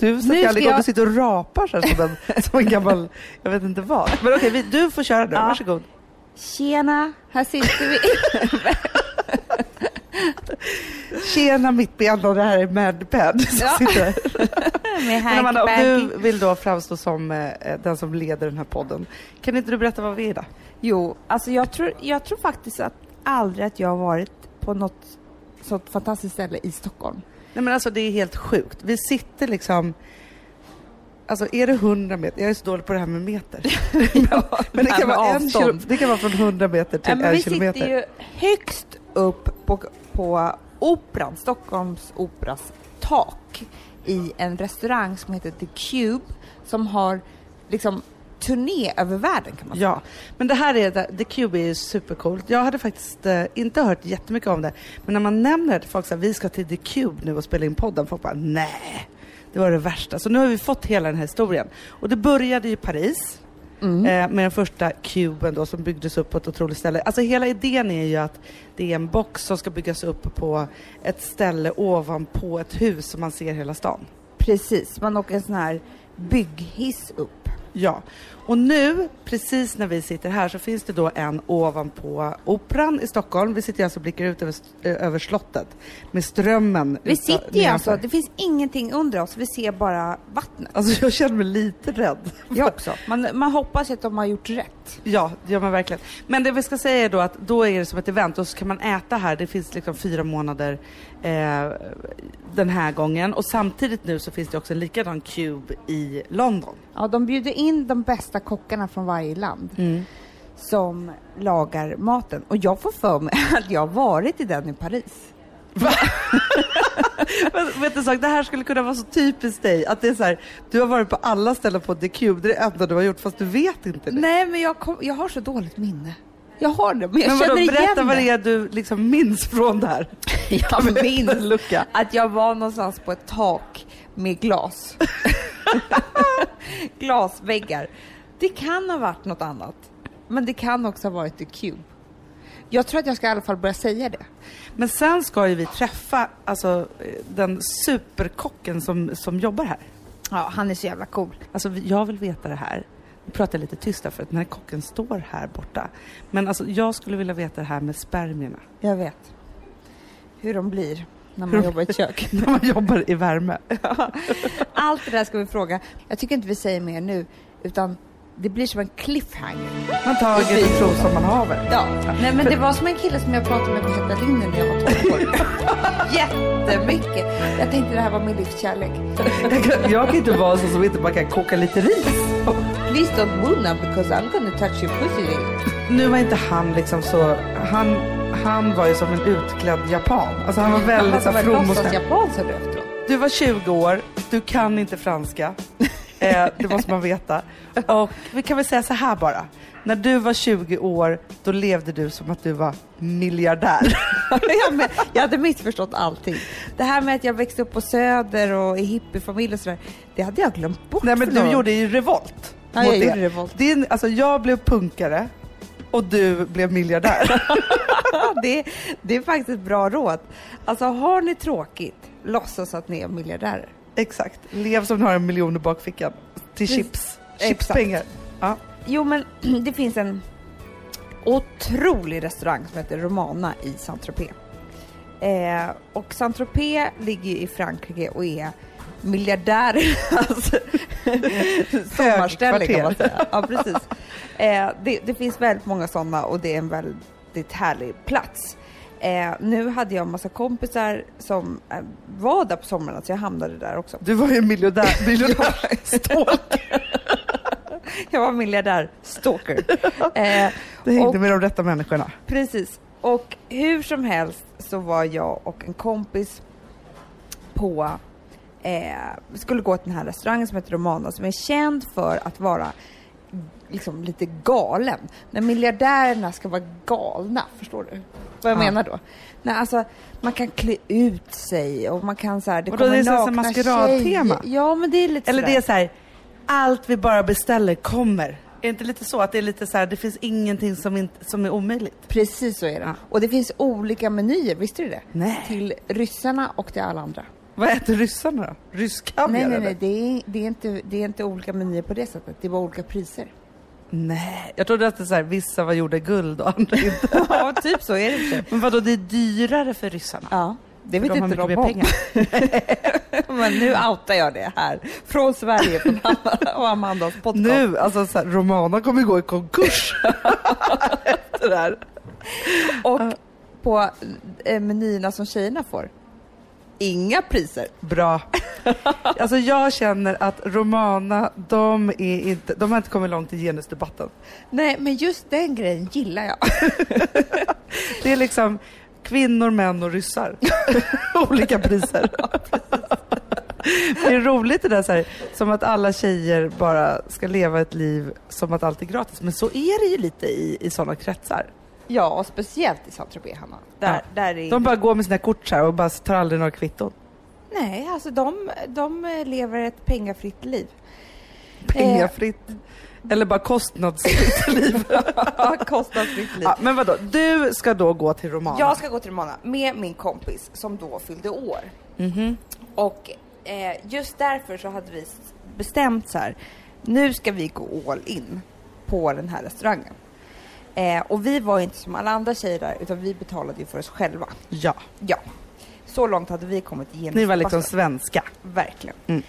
Ska igång, jag- du sitter och rapar så här som en, som en gammal, jag vet inte vad. Men okej, vi- du får köra nu, Ja. varsågod. Tjena, här sitter vi. Tjena mittben och det här är Madpad som Ja. sitter här. Med Men Amanda, om du vill då framstå som eh, den som leder den här podden, kan inte du berätta vad vi är då? Jo, alltså jag tror, jag tror faktiskt att aldrig att jag har varit på något sånt fantastiskt ställe i Stockholm. Nej men alltså det är helt sjukt. Vi sitter liksom, alltså är det 100 meter, jag är så dålig på det här med meter. men det kan, vara en kilo, det kan vara från 100 meter till Ja, en vi kilometer. sitter ju högst upp på, på Operan, Stockholms Operas tak i en restaurang som heter The Cube som har liksom turné över världen kan man säga. Ja, men det här är, The Cube är ju supercoolt. Jag hade faktiskt eh, inte hört jättemycket om det, men när man nämner det till folk här, vi ska till The Cube nu och spela in podden, folk bara nej, det var det värsta. Så nu har vi fått hela den här historien. Och det började i Paris, Mm. eh, med den första kuben då som byggdes upp på ett otroligt ställe. Alltså hela idén är ju att det är en box som ska byggas upp på ett ställe ovanpå ett hus som man ser hela stan. Precis, man åker en sån här bygghiss upp. Ja, och nu precis när vi sitter här så finns det då en ovanpå Operan i Stockholm. Vi sitter alltså och blickar ut över, eh, över slottet med strömmen. Vi utav- sitter ju alltså, det finns ingenting under oss, vi ser bara vattnet. Alltså jag känner mig lite rädd. Jag också. Man, man hoppas att de har gjort rätt. Ja, det gör man verkligen. Men det vi ska säga är då att då är det som ett event och så kan man äta här. Det finns liksom fyra månader eh, den här gången och samtidigt nu så finns det också en likadan Cube i London. Ja, de bjuder in de bästa kockarna från varje land som lagar maten. Och jag får för mig att jag har varit i den i Paris. Men vet du sak, det här skulle kunna vara så typiskt dig. Att det är så här, du har varit på alla ställen på The Cube, det är det enda du har gjort fast du vet inte det. Nej, men jag, kom, jag har så dåligt minne. Jag har det, men jag Men vadå, känner igen berätta vad det är du liksom minns från det här. Jag minns lucka. att jag var någonstans på ett tak med glas. Glasväggar. Det kan ha varit något annat, men det kan också ha varit The Cube. Jag tror att jag ska i alla fall börja säga det. Men sen ska ju vi träffa alltså, den superkocken som, som jobbar här. Ja, han är så jävla cool. Alltså jag vill veta det här. Nu pratar jag lite tyst där för att den här kocken står här borta. Men alltså jag skulle vilja veta det här med spermierna. Jag vet. Hur de blir när man jobbar i ett kök. När man jobbar i värme. Allt det där ska vi fråga. Jag tycker inte vi säger mer nu, utan det blir som en cliffhanger. Man tar en tro som man haver. Ja, nej men det var som en kille som jag pratade med på Heta linjen när jag var 12 år. Jättemycket. Jag tänkte det här var min livskärlek. Jag kan, inte vara så som inte bara kan koka lite ris. Please don't move now because I'm gonna touch your pussy. Nu var inte han liksom så, han, han var ju som en utklädd japan. Alltså han var väldigt så from och snäll. japan sa du efteråt. Du var 20 år, du kan inte franska. Eh, det måste man veta. Och vi kan väl säga så här bara. När du var 20 år, då levde du som att du var miljardär. jag, men, jag hade missförstått allting. Det här med att jag växte upp på Söder och i hippiefamilj och sådär, det hade jag glömt bort. Nej men du gjorde ju revolt. Ja, jag det. gjorde revolt. Din, alltså jag blev punkare och du blev miljardär. det, det är faktiskt ett bra råd. Alltså har ni tråkigt, låtsas att ni är miljardärer. Exakt. Lev som du har en miljon i bakfickan. Till Precis. chips. Chipspengar. Ja. Jo, men det finns en otrolig restaurang som heter Romana i Saint-Tropez. Eh, och Saint-Tropez ligger i Frankrike och är miljardärernas sommarställe kan man säga. Ja, precis. Eh, det, det finns väldigt många sådana och det är en väldigt härlig plats. Eh, nu hade jag en massa kompisar som eh, var där på sommaren, så jag hamnade där också. Du var ju miljardär. miljardär. Jag var miljardär, stalker. Eh, Du hängde och- med de rätta människorna. Precis. Och hur som helst så var jag och en kompis på, eh, skulle gå till den här restaurangen som heter Romana som är känd för att vara liksom lite galen. När miljardärerna ska vara galna, förstår du? Vad jag Ja. menar då? Nej, alltså, man kan klä ut sig och man kan så här, det Vadå, kommer det är här nakna maskeradtema? Ja, men det är lite Eller sådär. det är så här, allt vi bara beställer kommer. Är det inte lite så att det är lite så här, det finns ingenting som, inte, som är omöjligt? Precis så är det. Ja. Och det finns olika menyer, visste du det? Nej. Till ryssarna och till alla andra. Vad äter ryssarna då? Rysk kaviar Nej, nej, nej, det är, det, är inte, det är inte olika menyer på det sättet. Det är bara olika priser. Nej, jag trodde att det så här, vissa var gjorda i guld och andra inte. ja, typ så är det inte. Men vadå, det är dyrare för ryssarna? Ja, det För vet de inte de om. pengar. Men nu outar jag det här. Från Sverige från Anna och Amandas podcast. Nu, alltså så här, Romana kommer gå i konkurs efter det här. Och på eh, menyerna som tjejerna får. Inga priser. Bra. Alltså jag känner att Romana, de, är inte, de har inte kommit långt i genusdebatten. Nej, men just den grejen gillar jag. Det är liksom kvinnor, män och ryssar. Olika priser. Det är roligt det där så här, som att alla tjejer bara ska leva ett liv som att allt är gratis. Men så är det ju lite i, i sådana kretsar. Ja, och speciellt i Saint-Tropez, Hanna. Där, Ja. där är... De bara går med sina kort så här och bara tar aldrig några kvitton. Nej, alltså de, de eh, lever ett pengafritt liv. Pengafritt. Eller bara kostnadsfritt liv. Ja, Kostnadsfritt liv. Ja, men vadå, du ska då gå till Romana? Jag ska gå till Romana med min kompis som då fyllde år. Mhm. Och eh, just därför så hade vi bestämt så här. Nu ska vi gå all in på den här restaurangen. Eh, och vi var inte som alla andra tjejer där utan vi betalade ju för oss själva. Ja, Ja. Så långt hade vi kommit igenom. ni var liksom svenska. Verkligen. Mm.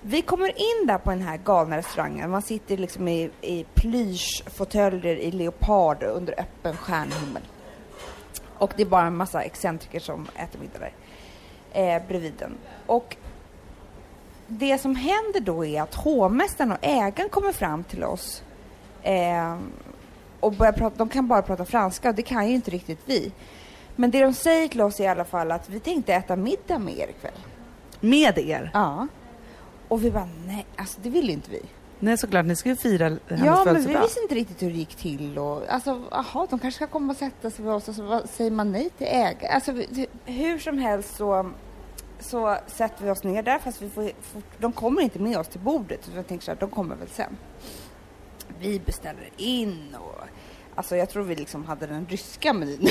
Vi kommer in där på den här galna restaurangen. Man sitter liksom i, i plyschfåtöljer i leopard under öppen stjärnhimmel. Och det är bara en massa excentriker som äter middag där. Eh, bredvid den. Och det som händer då är att hovmästaren och ägaren kommer fram till oss eh, och börjar prata, de kan bara prata franska och det kan ju inte riktigt vi. Men det de säger till oss i alla fall att vi tänkte äta middag med er ikväll. Med er? Ja. Och vi bara, nej, alltså det vill inte vi. Nej såklart, ni ska ju fira hennes ja, men vi visste inte riktigt hur det gick till och alltså, jaha, de kanske ska komma och sätta sig med oss och så vad, säger man nej till ägare. Alltså, vi- hur som helst så, så sätter vi oss ner där fast vi får, får, de kommer inte med oss till bordet utan jag tänker så här, de kommer väl sen. Vi beställer in och Alltså jag tror vi liksom hade den ryska menyn.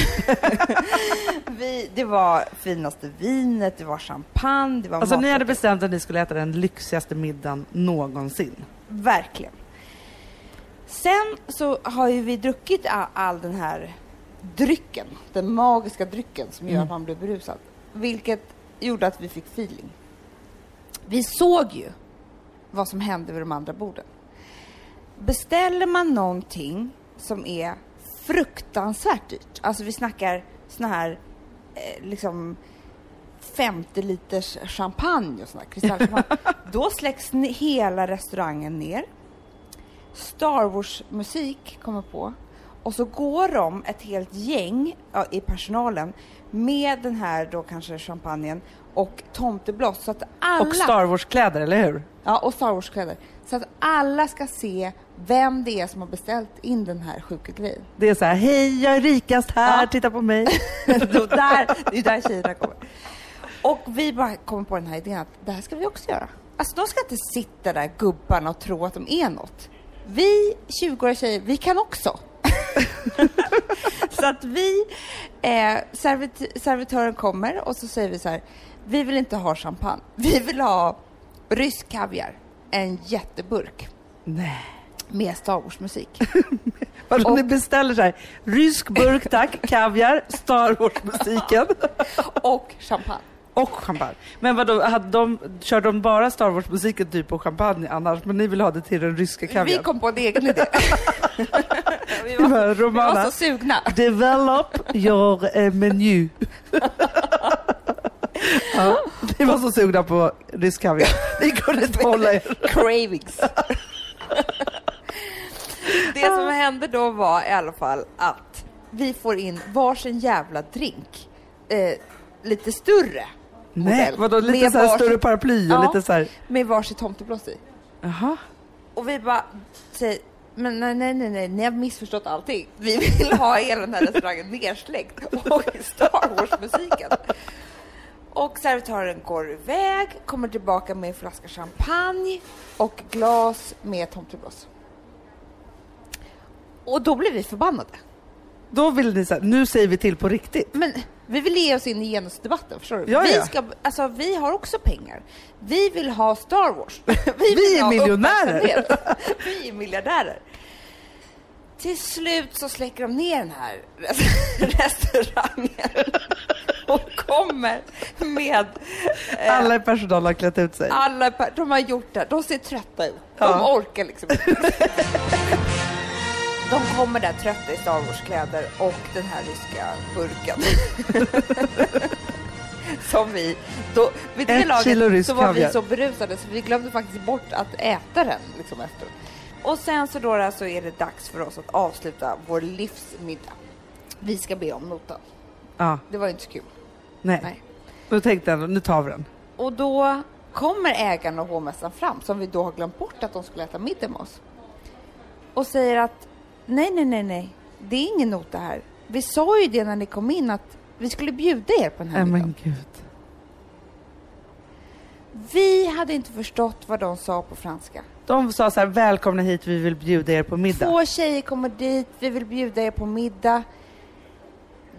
vi, det var finaste vinet, det var champagne, det var Alltså ni hade bestämt att ni skulle äta den lyxigaste middagen någonsin. Verkligen. Sen så har ju vi druckit all, all den här drycken, den magiska drycken som gör Mm. att man blir berusad. Vilket gjorde att vi fick feeling. Vi såg ju vad som hände vid de andra borden. Beställer man någonting som är fruktansvärt dyrt, alltså vi snackar såna här eh, liksom 50 liters champagne och sån här kristallchampagne. Då släcks hela restaurangen ner. Star Wars-musik kommer på. Och så går de, ett helt gäng ja, i personalen, med den här då kanske champagnen och tomtebloss. Så att alla... Och Star Wars-kläder, eller hur? Ja, och Star Wars-kläder. Så att alla ska se vem det är som har beställt in den här sjuka grejen. Det är så här, hej jag är rikast här, Ja. titta på mig. Då där, det är där tjejerna kommer. Och vi bara kommer på den här idén att det här ska vi också göra. Alltså de ska inte sitta där gubbarna och tro att de är något. Vi 20-åriga tjejer, vi kan också. så att vi, eh, servit- servitören kommer och så säger vi så här, vi vill inte ha champagne, vi vill ha rysk kaviar, en jätteburk Nej. Med Star Wars-musik. Vadå, Och- ni beställer så här, rysk burk tack, kaviar, Star Wars-musiken och champagne. och champagne. Men vadå, hade de, körde de bara Star Wars-musiken typ på champagne annars? Men ni vill ha det till den ryska Vi kaviaren? kom på en egen idé. vi, var, var vi var så sugna. Develop your eh, menu. ja, ni var så sugna på rysk kaviar. Ni kunde inte hålla er. Cravings. Det som hände då var i alla fall att vi får in varsin jävla drink. Eh, lite större. Nej, modell. vadå lite Med så här varsin- större paraply och Ja. lite så här. Med varsitt tomtebloss i. Jaha. Och vi bara säger, men nej, nej, nej, nej, ni har missförstått allting. Vi vill ha hela den här restaurangen nersläckt och Star Wars-musiken. Och servitören går iväg, kommer tillbaka med en flaska champagne och glas med tomtebloss. Och då blir vi förbannade. Då vill ni säga, nu säger vi till på riktigt. Men Vi vill ge oss in i genusdebatten, förstår du? Ja, vi, ja. ska, alltså, vi har också pengar. Vi vill ha Star Wars. Vi, Vi är miljonärer. Vi är miljardärer. Till slut så släcker de ner den här restaurangen och kommer med eh, Alla i personalen har klätt ut sig. alla, de har gjort det. De ser trötta ut. De Ja. orkar liksom inte. De kommer där trötta i Star Wars-kläder och den här ryska burken. Som vi, då, vid det Ett kilo laget rysk så var kaviar. vi så berusade så vi glömde faktiskt bort att äta den liksom efter. Och sen så då så är det dags för oss att avsluta vår livsmiddag. Vi ska be om notan. Ja, Det var ju inte så kul. nej. Nej. Då tänkte jag, nu tar vi den. Och då kommer ägaren och hovmästaren fram, som vi då har glömt bort att de skulle äta middag med oss. Och säger att nej, nej, nej, nej, det är ingen nota här. Vi sa ju det när ni kom in att vi skulle bjuda er på den här middagen. men gud. Vi hade inte förstått vad de sa på franska. De sa så här, välkomna hit, vi vill bjuda er på middag. Två tjejer kommer dit, vi vill bjuda er på middag.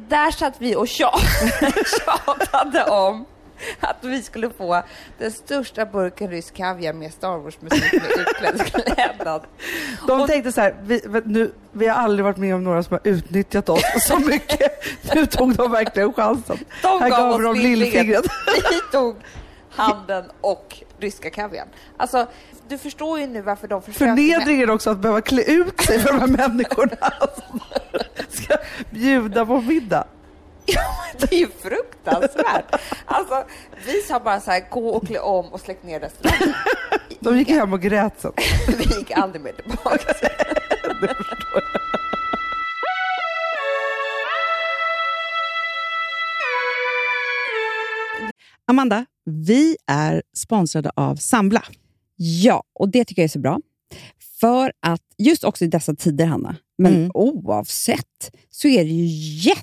Där satt vi och tja- tjatade om att vi skulle få den största burken rysk kaviar med Star Wars-musik med utklädd klädnad. De Och- tänkte så här, vi, nu, vi har aldrig varit med om några som har utnyttjat oss så mycket. Nu tog de verkligen chansen. De här gav gav de lillfingret. Vi tog handen och ryska kaviarn. Alltså, du förstår ju nu varför de försöker. Förnedringen också att behöva klä ut sig för de här människorna ska bjuda på middag. Ja, det är ju fruktansvärt. Alltså, vi sa bara så här, gå och klä om och släck ner restaurangen. De gick hem och grät sen. Vi gick aldrig mer tillbaka. Amanda, vi är sponsrade av Sambla. Ja, och det tycker jag är så bra. För att just också i dessa tider, Hanna, men Mm. oavsett, så är det ju jätte,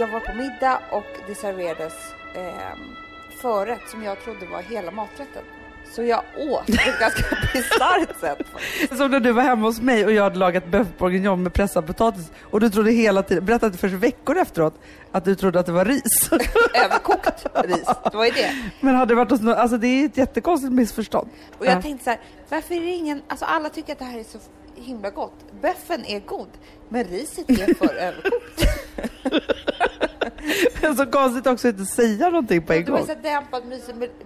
Jag var på middag och det serverades eh, förrätt som jag trodde var hela maträtten. Så jag åt på ett ganska bisarrt sätt. Som när du var hemma hos mig och jag hade lagat bœuf bourguignon med pressad potatis och du trodde hela tiden, berättade först veckor efteråt, att du trodde att det var ris. Överkokt ris, det var ju det. Men hade det varit hos någon, alltså det är ett jättekonstigt missförstånd. Och jag Ja. tänkte så här, varför är det ingen, alltså alla tycker att det här är så himla gott. Böffen är god, men riset är för överkokt. Så konstigt också att inte säga någonting på en Det var gång. så dämpad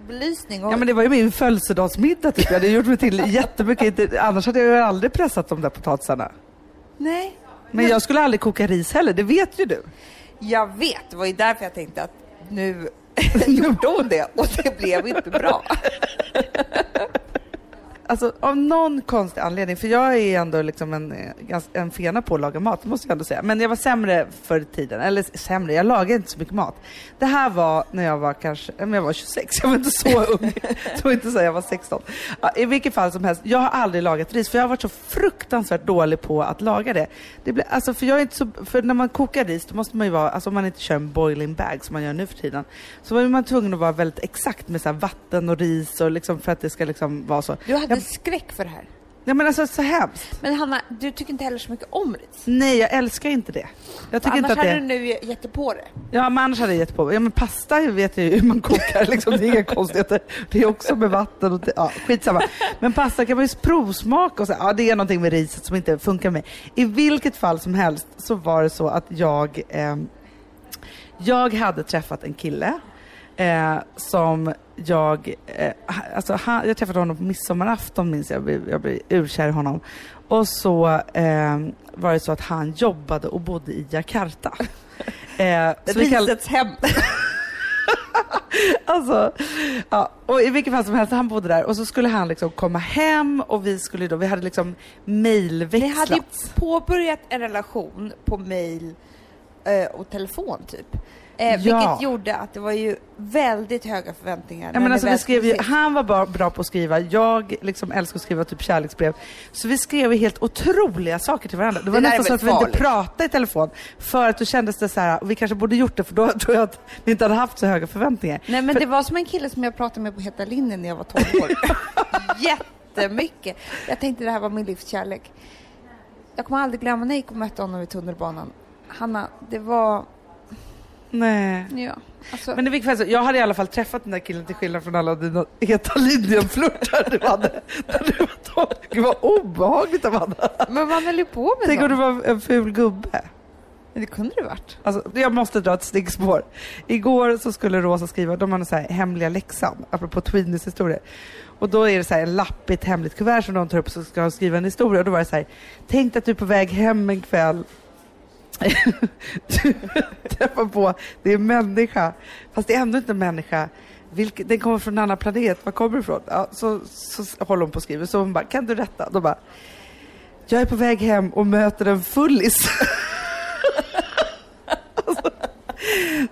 belysning. Och Ja men det var ju min födelsedagsmiddag typ. Jag hade gjort mig till jättemycket. Annars hade jag ju aldrig pressat de där potatisarna. Nej, Men jag skulle aldrig koka ris heller, det vet ju du. jag vet. Det var ju därför jag tänkte att nu gjorde hon det och det blev inte bra. Alltså av någon konstig anledning, för jag är ändå liksom en, en fena på att laga mat, det måste jag ändå säga. Men jag var sämre förr i tiden, eller sämre, jag lagade inte så mycket mat. Det här var när jag var kanske, men jag var 26, jag var inte så ung. Så inte säga jag var 16. Ja, I vilket fall som helst, jag har aldrig lagat ris, för jag har varit så fruktansvärt dålig på att laga det. det blir, alltså, för, jag är inte så, för när man kokar ris, då måste man ju vara, alltså om man inte kör en boiling bag som man gör nu för tiden, så var man tvungen att vara väldigt exakt med så här vatten och ris och liksom för att det ska liksom vara så. Hade Jag- skräck för det här. Ja men alltså så hemskt. Men Hanna, du tycker inte heller så mycket om ris. Nej, jag älskar inte det. Jag tycker annars inte att hade det... du nu gett dig på det. Ja, men annars hade jag gett på Ja, men pasta vet jag ju hur man kokar, liksom. det är inga konstigheter. Det är också med vatten och... Ja, skitsamma. Men pasta kan man ju provsmaka och så. Ja, det är någonting med riset som inte funkar med I vilket fall som helst så var det så att jag... ehm, jag hade träffat en kille eh, som jag... Eh, alltså, han, jag träffade honom på midsommarafton minns jag. Jag blev, jag blev urkär i honom. Och så eh, var det så att han jobbade och bodde i Jakarta. Eh, så vi kall- hem. Alltså, ja, och i vilket fall som helst, han bodde där och så skulle han liksom komma hem och vi skulle då, vi hade liksom Ni mejlväxlat. hade ju påbörjat en relation på mail eh, och telefon typ. Eh, Ja. Vilket gjorde att det var ju väldigt höga förväntningar. Ja, men alltså, vi skrev ju, han var bara bra på att skriva, jag liksom älskar att skriva typ kärleksbrev. Så vi skrev ju helt otroliga saker till varandra. Det var Det nästan så att vi inte farligt. pratade i telefon. För att då kändes det så här, vi kanske borde gjort det för då tror jag att vi inte hade haft så höga förväntningar. Nej men För- det var som en kille som jag pratade med på Heta linjen när jag var 12 år. Jättemycket. Jag tänkte det här var min livskärlek. Jag kommer aldrig glömma när jag gick och mötte honom vid tunnelbanan. Hanna, det var... Nej. Ja, alltså, Men vilket fall så, jag hade i alla fall träffat den där killen till skillnad från alla dina heta linjen-flörtar du hade. När du var. Gud vad obehagligt Amanda. men man höll ju på med Tänk om du sånt. var en ful gubbe. Men Det kunde det varit. Alltså, jag måste dra ett stickspår. Igår så skulle Rosa skriva, de har en så här hemliga läxan, apropå Tweenies historier. Och då är det så här en lapp i ett hemligt kuvert som de tar upp och så ska skriva en historia. Och då var det så här, tänk att du är på väg hem en kväll du träffar på, det är människa, fast det är ändå inte människa. Vilket, den kommer från en annan planet, var kommer du ifrån? Ja, så, så håller hon på och skriver, så hon bara, kan du rätta? Då bara, jag är på väg hem och möter en fullis. Alltså,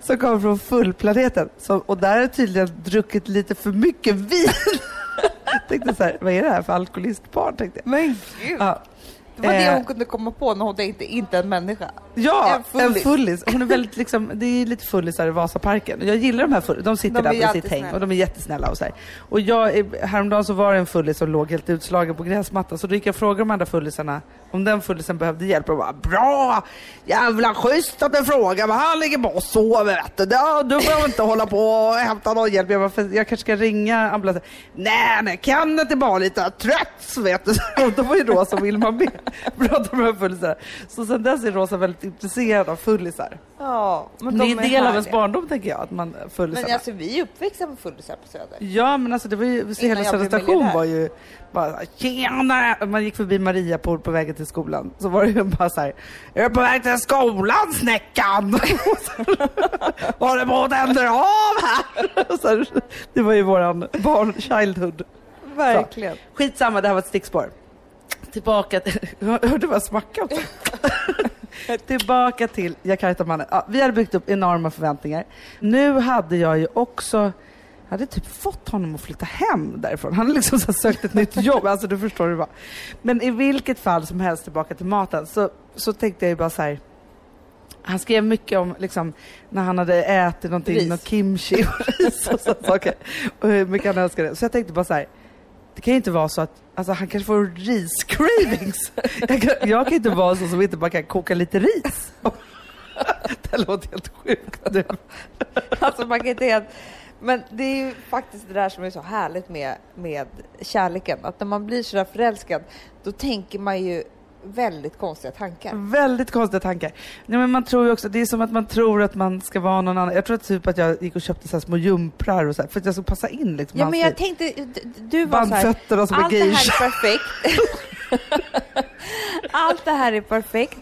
som kommer från fullplaneten. Så, och där har tydligen druckit lite för mycket vin. tänkte så här, vad är det här för alkoholistbarn? Tänkte jag. Men gud. Ja. Det var det Eh. hon kunde komma på när hon tänkte inte en människa. Ja, En fullis. en fullis. Hon är väldigt liksom, det är lite fullisar i Vasaparken. Jag gillar de här fullis. De sitter De är där på sitt häng och de är jättesnälla och så här. Och jag, är- häromdagen så var det en fullis som låg helt utslagen på gräsmattan. Så då gick jag och frågade de andra fullisarna om den fullisen behövde hjälp. Och bara, bra! Jävla schysst att du frågar, men han ligger bara och sover vet du. Du behöver inte hålla på och hämta någon hjälp. Jag, bara, "För jag kanske ska ringa ambulansen. Nej, nej, Kenneth är bara lite trött vet du. Och då var ju Rosa och Wilma med. Prata med fullisar. Så sen dess är Rosa väldigt intresserad av fullisar. Ja, men Det de är en del av ens barndom tänker jag, att man. Men alltså vi är uppväxta på fullisar på Söder. Ja men alltså det var ju, så hela Södra station var ju bara tjena! Man gick förbi Mariapool på vägen till skolan. Så var det ju bara så här, jag är på väg till skolan snäckan! Håller på att ändra av här! Så här, Det var ju våran barn, childhood. Verkligen. Skitsamma, det här var ett stickspår. Tillbaka till... Hörde vad jag smackade? Tillbaka till Jakarta-mannen. Ja, vi hade byggt upp enorma förväntningar. Nu hade jag ju också... Jag hade typ fått honom att flytta hem därifrån. Han hade liksom så sökt ett nytt jobb. Alltså du förstår det bara. Men i vilket fall som helst tillbaka till maten så, så tänkte jag ju bara så här. Han skrev mycket om liksom, när han hade ätit någonting, Ris. något kimchi och ris och sådana saker. Och hur mycket han älskade det. Så jag tänkte bara så här. Det kan ju inte vara så att alltså, han kanske får ris-cravings. Jag kan, jag kan inte vara så som inte bara kan koka lite ris. Det låter helt sjukt. nu. Alltså man kan inte helt... Men det är ju faktiskt det där som är så härligt med, med kärleken. Att när man blir sådär förälskad, då tänker man ju väldigt konstiga tankar. Väldigt konstiga tankar. Nej, men man tror ju också, det är som att man tror att man ska vara någon annan. Jag tror typ att jag gick och köpte så här små jumprar och så här, för att jag ska passa in liksom. Ja men jag tänkte, du var Bandfötterna som en allt det här är perfekt. allt det här är perfekt.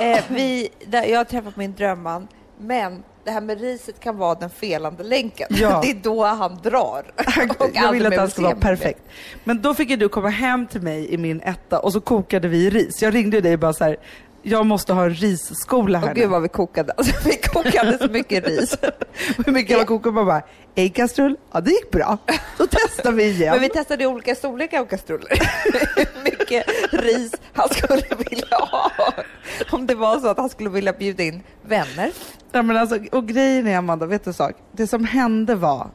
Eh, vi, där, jag har träffat min drömman, men det här med riset kan vara den felande länken. Ja. Det är då han drar. Och jag ville aldrig att han skulle vara perfekt. Men då fick du komma hem till mig i min etta och så kokade vi ris. Jag ringde dig bara så här, jag måste ha en risskola här Åh gud vad vi kokade. Alltså, vi kokade så mycket ris. Hur mycket man kokade? Man bara, äggkastrull, ja det gick bra. Då testar vi igen. Men vi testade olika storlekar av kastruller. Mycket ris han skulle vilja ha. Om det var så att han skulle vilja bjuda in vänner. Ja, men alltså, och grejen är Amanda, vet du en sak? Det som hände var,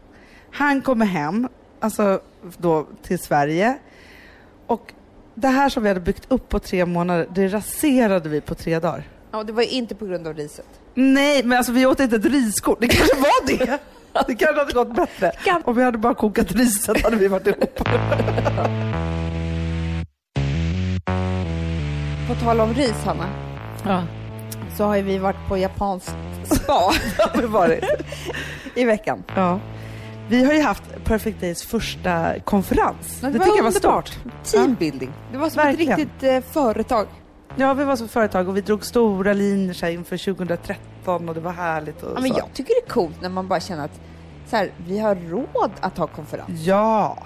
han kommer hem, alltså då till Sverige och det här som vi hade byggt upp på tre månader, det raserade vi på tre dagar. Ja, det var inte på grund av riset. Nej, men alltså vi åt inte ett riskort. Det kanske var det. Det kanske hade gått bättre. Om vi hade bara kokat riset hade vi varit ihop. På tal om ris, Hanna, Ja, så har ju vi varit på japanskt spa har varit. i veckan. Ja. Vi har ju haft Perfect Days första konferens. Men Det, det tycker jag var stort. Teambuilding. Det var som Verkligen. ett riktigt eh, företag. Ja, vi var som företag och vi drog stora linjer så här, inför 2013 och det var härligt. Och Ja, men så. jag tycker det är coolt när man bara känner att så här, vi har råd att ha konferens. Ja,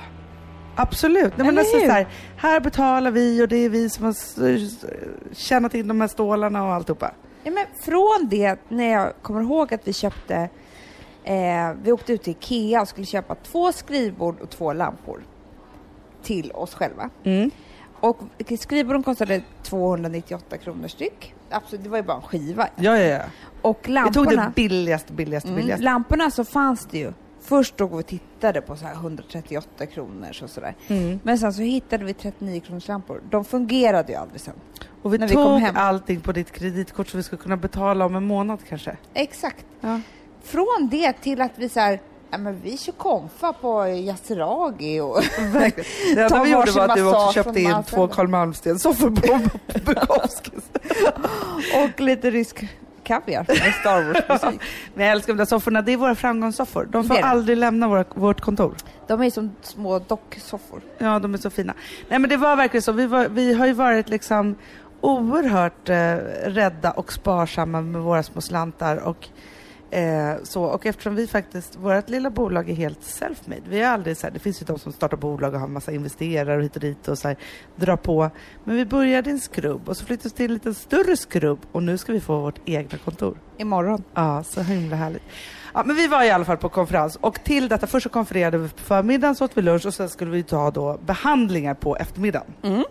absolut. Nej, men alltså, så här, här betalar vi och det är vi som har tjänat in de här stålarna och alltihopa. Ja, men från det, när jag kommer ihåg att vi köpte, eh, vi åkte ut till Ikea och skulle köpa två skrivbord och två lampor till oss själva. Mm. Och skrivborden kostade 298 kronor styck. Absolut, det var ju bara en skiva. Ja, ja, ja. Och Vi tog lamporna, det billigaste, billigaste, mm, billigaste. lamporna så fanns det ju. Först då vi tittade på så här 138 kronor och sådär. Mm. Men sen så hittade vi 39 kronors lampor. De fungerade ju aldrig sen. Och vi När vi tog kom hem. allting på ditt kreditkort så vi skulle kunna betala om en månad kanske. Exakt. Ja. Från det till att vi så här, ja, men vi kör konfa på Yasuragi och. Det enda vi gjorde var att du också köpte in två Carl Malmsten-soffor på Bukowskis. och lite rysk kaviar med Star Wars-musik. Men jag älskar de där sofforna, det är våra framgångssoffor. De får Det är det. aldrig lämna våra, vårt kontor. De är som små docksoffor. Ja, de är så fina. Nej, men det var verkligen så. Vi, var, vi har ju varit liksom oerhört eh, rädda och sparsamma med våra små slantar. Och, eh, så. och eftersom vi faktiskt, vårt lilla bolag är helt self-made. Vi är aldrig så här, det finns ju de som startar bolag och har massa investerare och hit och dit och så här, drar på. Men vi började i en skrubb och så flyttade vi till en lite större skrubb och nu ska vi få vårt egna kontor. Imorgon. Ja, så himla härligt. Ja, men vi var i alla fall på konferens och till detta, först så konfererade vi på förmiddagen, så åt vi lunch och sen skulle vi ta då behandlingar på eftermiddagen. Mm.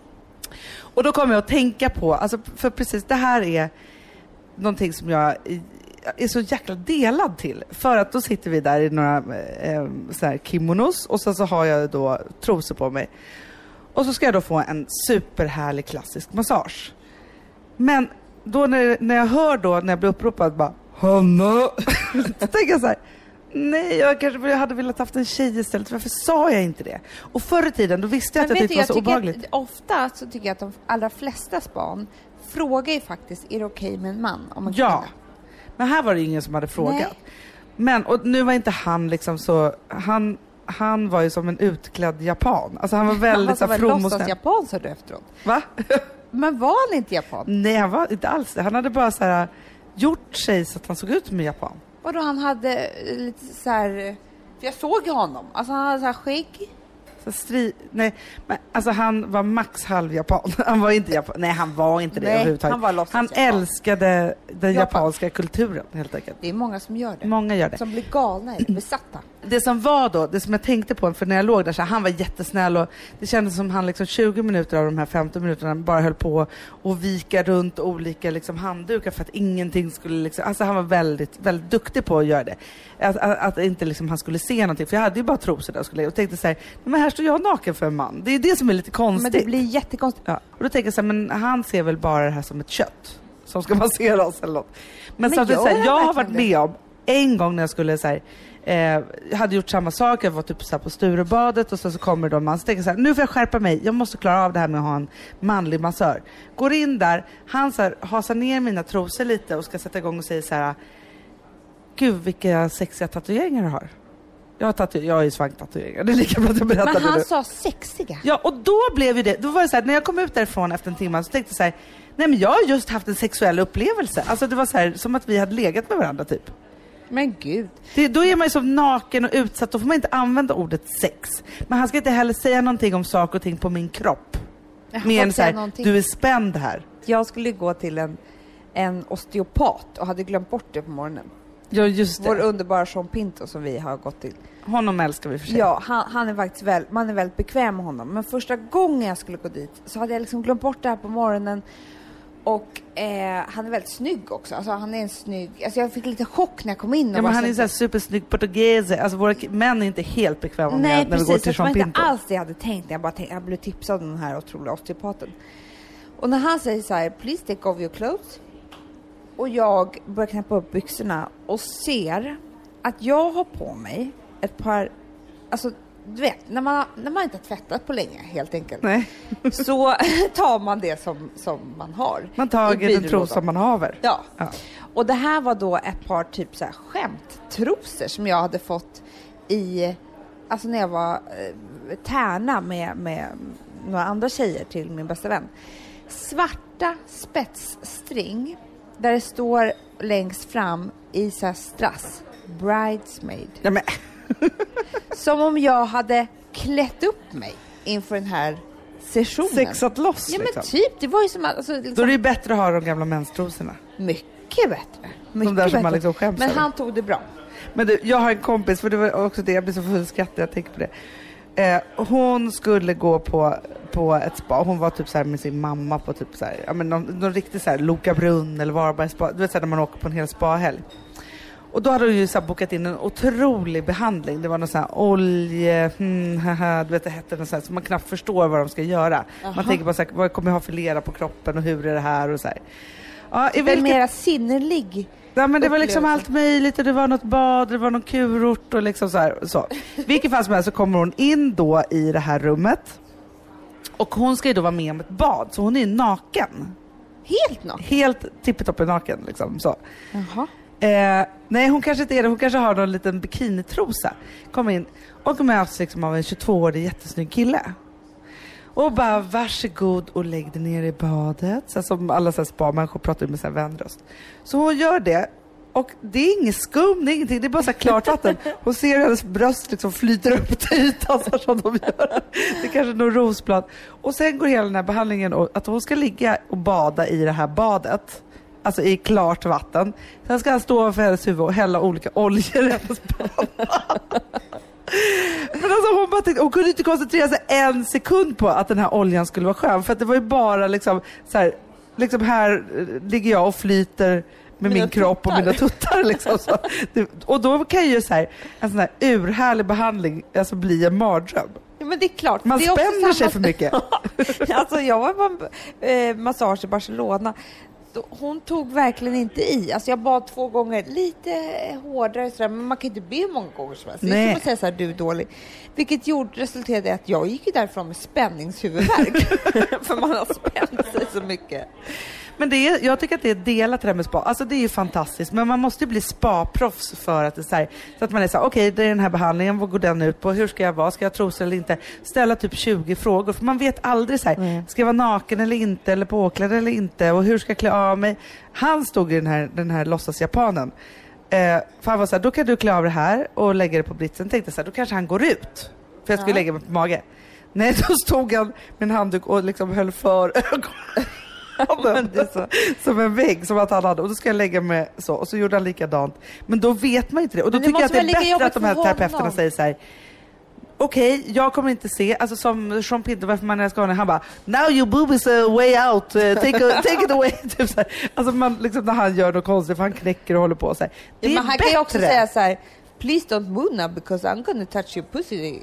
Och då kom jag att tänka på, alltså för precis det här är någonting som jag är så jäkla delad till. För att då sitter vi där i några eh, så här kimonos och sen så har jag då trosor på mig. Och så ska jag då få en superhärlig klassisk massage. Men då när, när jag hör då, när jag blir uppropad bara Hanna! då tänker jag så här, nej jag kanske jag hade velat haft en tjej istället, varför sa jag inte det? Och förr i tiden då visste jag att jag tyckte det var så obehagligt. Ofta så tycker jag att de allra flesta span frågar ju faktiskt, är det okej med en man? Om en Ja. Men här var det ingen som hade frågat. Nej. Men, och nu var inte han liksom så, han, han var ju som en utklädd japan. Alltså han var väldigt Han så var from och snäll. låtsas-japan sa du efteråt. Va? Men var han inte japan? Nej, han var inte alls det. Han hade bara så här gjort sig så att han såg ut som en japan. Vadå, han hade eh, lite så här... eh, För jag såg ju honom. Alltså han hade så här skägg. Så stri... Nej, men alltså han var max halv japan. Han var inte japan. Nej, han var inte det Nej, överhuvudtaget. han var Han älskade den Japan. japanska kulturen helt enkelt. Det är många som gör det. Många gör det. Som blir galna i det, besatta. Det som var då, det som jag tänkte på, för när jag låg där så här, han var jättesnäll och det kändes som han liksom 20 minuter av de här 15 minuterna bara höll på att vika runt olika liksom handdukar för att ingenting skulle liksom, alltså han var väldigt, väldigt duktig på att göra det. Att, att, att inte liksom han skulle se någonting, för jag hade ju bara trosor där och skulle och tänkte så här, men här står jag naken för en man. Det är det som är lite konstigt. Men det blir jättekonstigt. Ja. Och då tänker jag så här, men han ser väl bara det här som ett kött som ska massera oss eller något. Men, Men samtidigt, gör så här, jag har varit med om en gång när jag skulle så här, eh, jag hade gjort samma sak, jag var typ så här på Sturebadet och så, så kommer då en man, så tänker jag så här, nu får jag skärpa mig, jag måste klara av det här med att ha en manlig massör. Går in där, han så här, hasar ner mina trosor lite och ska sätta igång och säger så här, gud vilka sexiga tatueringar du har. Jag har, tatu- jag har ju svanktatueringar, det är lika bra att jag berättar Men det han nu. sa sexiga. Ja, och då blev ju det, då var det så här, när jag kom ut därifrån efter en timme så tänkte jag så här, nej men jag har just haft en sexuell upplevelse. Alltså det var så här, som att vi hade legat med varandra typ. Men gud. Det, då är man ju så naken och utsatt, då får man inte använda ordet sex. Men han ska inte heller säga någonting om saker och ting på min kropp. Jag Mer än såhär, någonting. du är spänd här. Jag skulle gå till en, en osteopat och hade glömt bort det på morgonen. Ja, just det. Vår underbara Sean Pinto som vi har gått till. Honom älskar vi för sig. Ja, han, han är faktiskt väl, man är väldigt bekväm med honom. Men första gången jag skulle gå dit så hade jag liksom glömt bort det här på morgonen. Och eh, han är väldigt snygg också. Alltså han är en snygg, alltså jag fick lite chock när jag kom in. och Ja, men han är så- såhär supersnygg portugese. Alltså våra män är inte helt bekväma med Nej när vi går precis, till det var Jean inte Pinto. alls det jag hade tänkt jag bara tänkte, jag blev tipsad om den här otroliga osteopaten. Och när han säger så här, please take off your clothes. Och jag börjar knäppa upp byxorna och ser att jag har på mig ett par, alltså du vet, när man, när man inte tvättat på länge helt enkelt. Nej, Så tar man det som, som man har. man i tager den byrålådan. trosa man haver. Ja. Ja. Och det här var då ett par typ så här skämttrosor som jag hade fått i, alltså när jag var eh, tärna med, med några andra tjejer till min bästa vän. Svarta spetsstring där det står längst fram i så här strass, bridesmaid. Ja, Som om jag hade klätt upp mig inför den här sessionen. sexat loss Ja men liksom. typ, det var ju som att, alltså, liksom, Då är det ju bättre att ha de gamla menstrosorna. mycket bättre. Mycket där som bättre. man liksom skäms Men över. han tog det bra. Men du, jag har en kompis, för det var också det, jag blir så full skratt när jag tänker på det. Eh, hon skulle gå på, på ett spa, hon var typ så här med sin mamma på typ så här, ja men någon, någon riktig så här Loka brunn eller Varbergs spa, du vet så här när man åker på en hel spahelg. Och då hade hon ju så bokat in en otrolig behandling. Det var någon sån här olje, hmm, haha, du vet det hette något så här, så man knappt förstår vad de ska göra. Man tänker bara så här, vad kommer jag ha för lera på kroppen och hur är det här och så här. Ja, i vilket mera sinnerlig. Ja men det var liksom allt möjligt och det var något bad, det var någon kurort och liksom så här. Så. Vilket fall som helst så kommer hon in då i det här rummet. Och hon ska ju då vara med om ett bad, så hon är naken. Helt naken. Helt tippitopp naken liksom. Så. Jaha. Eh, nej hon kanske inte är det, hon kanske har någon liten bikinitrosa. Kom in och möts alltså liksom av en 22-årig jättesnygg kille. Och bara varsågod och lägg dig ner i badet. Så som alla så här spa-människor pratar med sin vänröst. Så hon gör det. Och det är inget skum, det är ingenting, det är bara så här klart vatten. Hon ser hur hennes bröst liksom flyter upp till ytan så här som de gör. Det är kanske någon rosblad. Och sen går hela den här behandlingen och att hon ska ligga och bada i det här badet. Alltså i klart vatten. Sen ska han stå över hennes huvud och hälla olika oljor i hennes panna. Men alltså hon, bara tänkte, hon kunde inte koncentrera sig en sekund på att den här oljan skulle vara skön. För det var ju bara liksom så här, liksom här eh, ligger jag och flyter med Mina min kropp och tuttar. mina tuttar. Liksom, så. Och då kan ju så här, en sån här urhärlig behandling alltså bli en mardröm. Ja, men det är klart. Man det spänner sig för mycket. alltså jag var på en eh, massage i Barcelona. Hon tog verkligen inte i. Alltså jag bad två gånger, lite hårdare sådär, men man kan inte be många gånger som helst. Det är som att säga såhär, du är dålig. Vilket gjorde, resulterade i att jag gick ju därifrån med spänningshuvudvärk. för man har spänt sig så mycket. Men det är, jag tycker att det är delat det där med spa. Alltså det är ju fantastiskt, men man måste ju bli spaproffs för att det är så, här, så att man är så här, okej det är den här behandlingen, vad går den ut på, hur ska jag vara, ska jag ha trosor eller inte? Ställa typ 20 frågor, för man vet aldrig så här, ska jag vara naken eller inte, eller påklädd eller inte, och hur ska jag klä av mig? Han stod i den här, den här låtsasjapanen. Eh, för han var så här, då kan du klä av det här och lägga det på britsen. Tänkte så här, då kanske han går ut. För jag skulle Ja. lägga mig på mage. Nej, då stod han med en handduk och liksom höll för ögonen. det är så. Som en vägg som att han hade. Och då ska jag lägga mig så. Och så gjorde han likadant. Men då vet man inte det. Och då tycker jag att det är bättre att de här terapeuterna säger så här. Okej, jag kommer inte se, alltså som Jean Pinto, varför man älskar honom, han bara Now your boobies are way out, uh, take, a, take it away. typ så här. Alltså man, liksom, när han gör något konstigt, för han knäcker och håller på så här. Det Ja, är men han bättre. kan ju också säga så här, please don't move now because I'm gonna touch your pussy.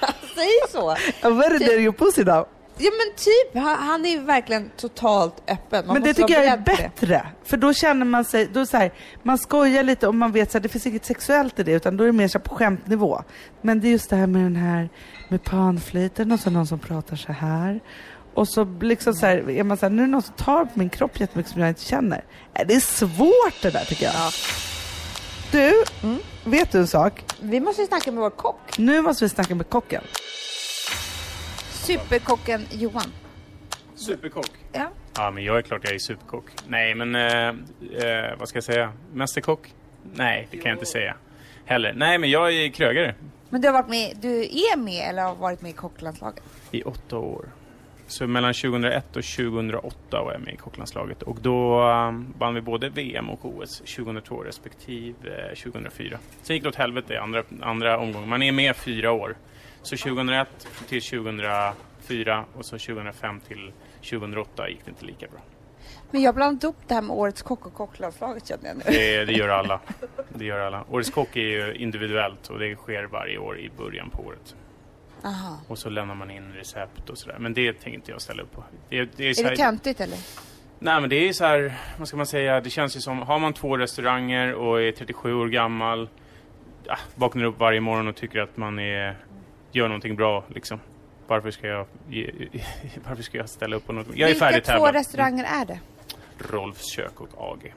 han säger så. I'm very there your pussy now. Ja men typ, han, han är ju verkligen totalt öppen. Man Men det tycker jag är bättre. För då känner man sig, då så här, man skojar lite och man vet att det finns inget sexuellt i det utan då är det mer så på skämtnivå. Men det är just det här med den här med panflöjten och så någon som pratar så här. Och så liksom så här, är man så här, nu är det någon som tar på min kropp jättemycket som jag inte känner. Nej, Det är svårt det där tycker jag. Du, Mm. vet du en sak? Vi måste ju snacka med vår kock. Nu måste vi snacka med kocken. Superkocken Johan. Superkock. Ja. Ja, men jag är klart jag är superkock. Nej, men eh, eh, vad ska jag säga? Mästerkock. Nej, det kan jag inte säga. Heller. Nej, men jag är krögare Men du har varit med, du är med eller har varit med i kocklandslaget? i åtta år. Så mellan 2001 och 2008 var jag med i kocklandslaget och då um, vann vi både VM och OS 2002 respektive eh, 2004. Sen gick det åt helvete i andra, andra omgången. Man är med fyra år. Så 2001 till 2004 och så 2005 till 2008 gick det inte lika bra. Men jag blandade ihop det här med årets kock och kocklandslaget känner jag nu. Det, det gör alla. Det gör alla. Årets kock är ju individuellt och det sker varje år i början på året. Aha. Och så lämnar man in recept och sådär. Men det tänker inte jag ställa upp på. Det, det är Är här, det töntigt eller? Nej men det är så här, vad ska man säga, det känns ju som, har man två restauranger och är 37 år gammal, ja, vaknar upp varje morgon och tycker att man är, gör någonting bra liksom. Varför ska jag, varför ska jag ställa upp på något? Jag är Vilka färdig två tävlad. restauranger är det? Rolfs kök och AG.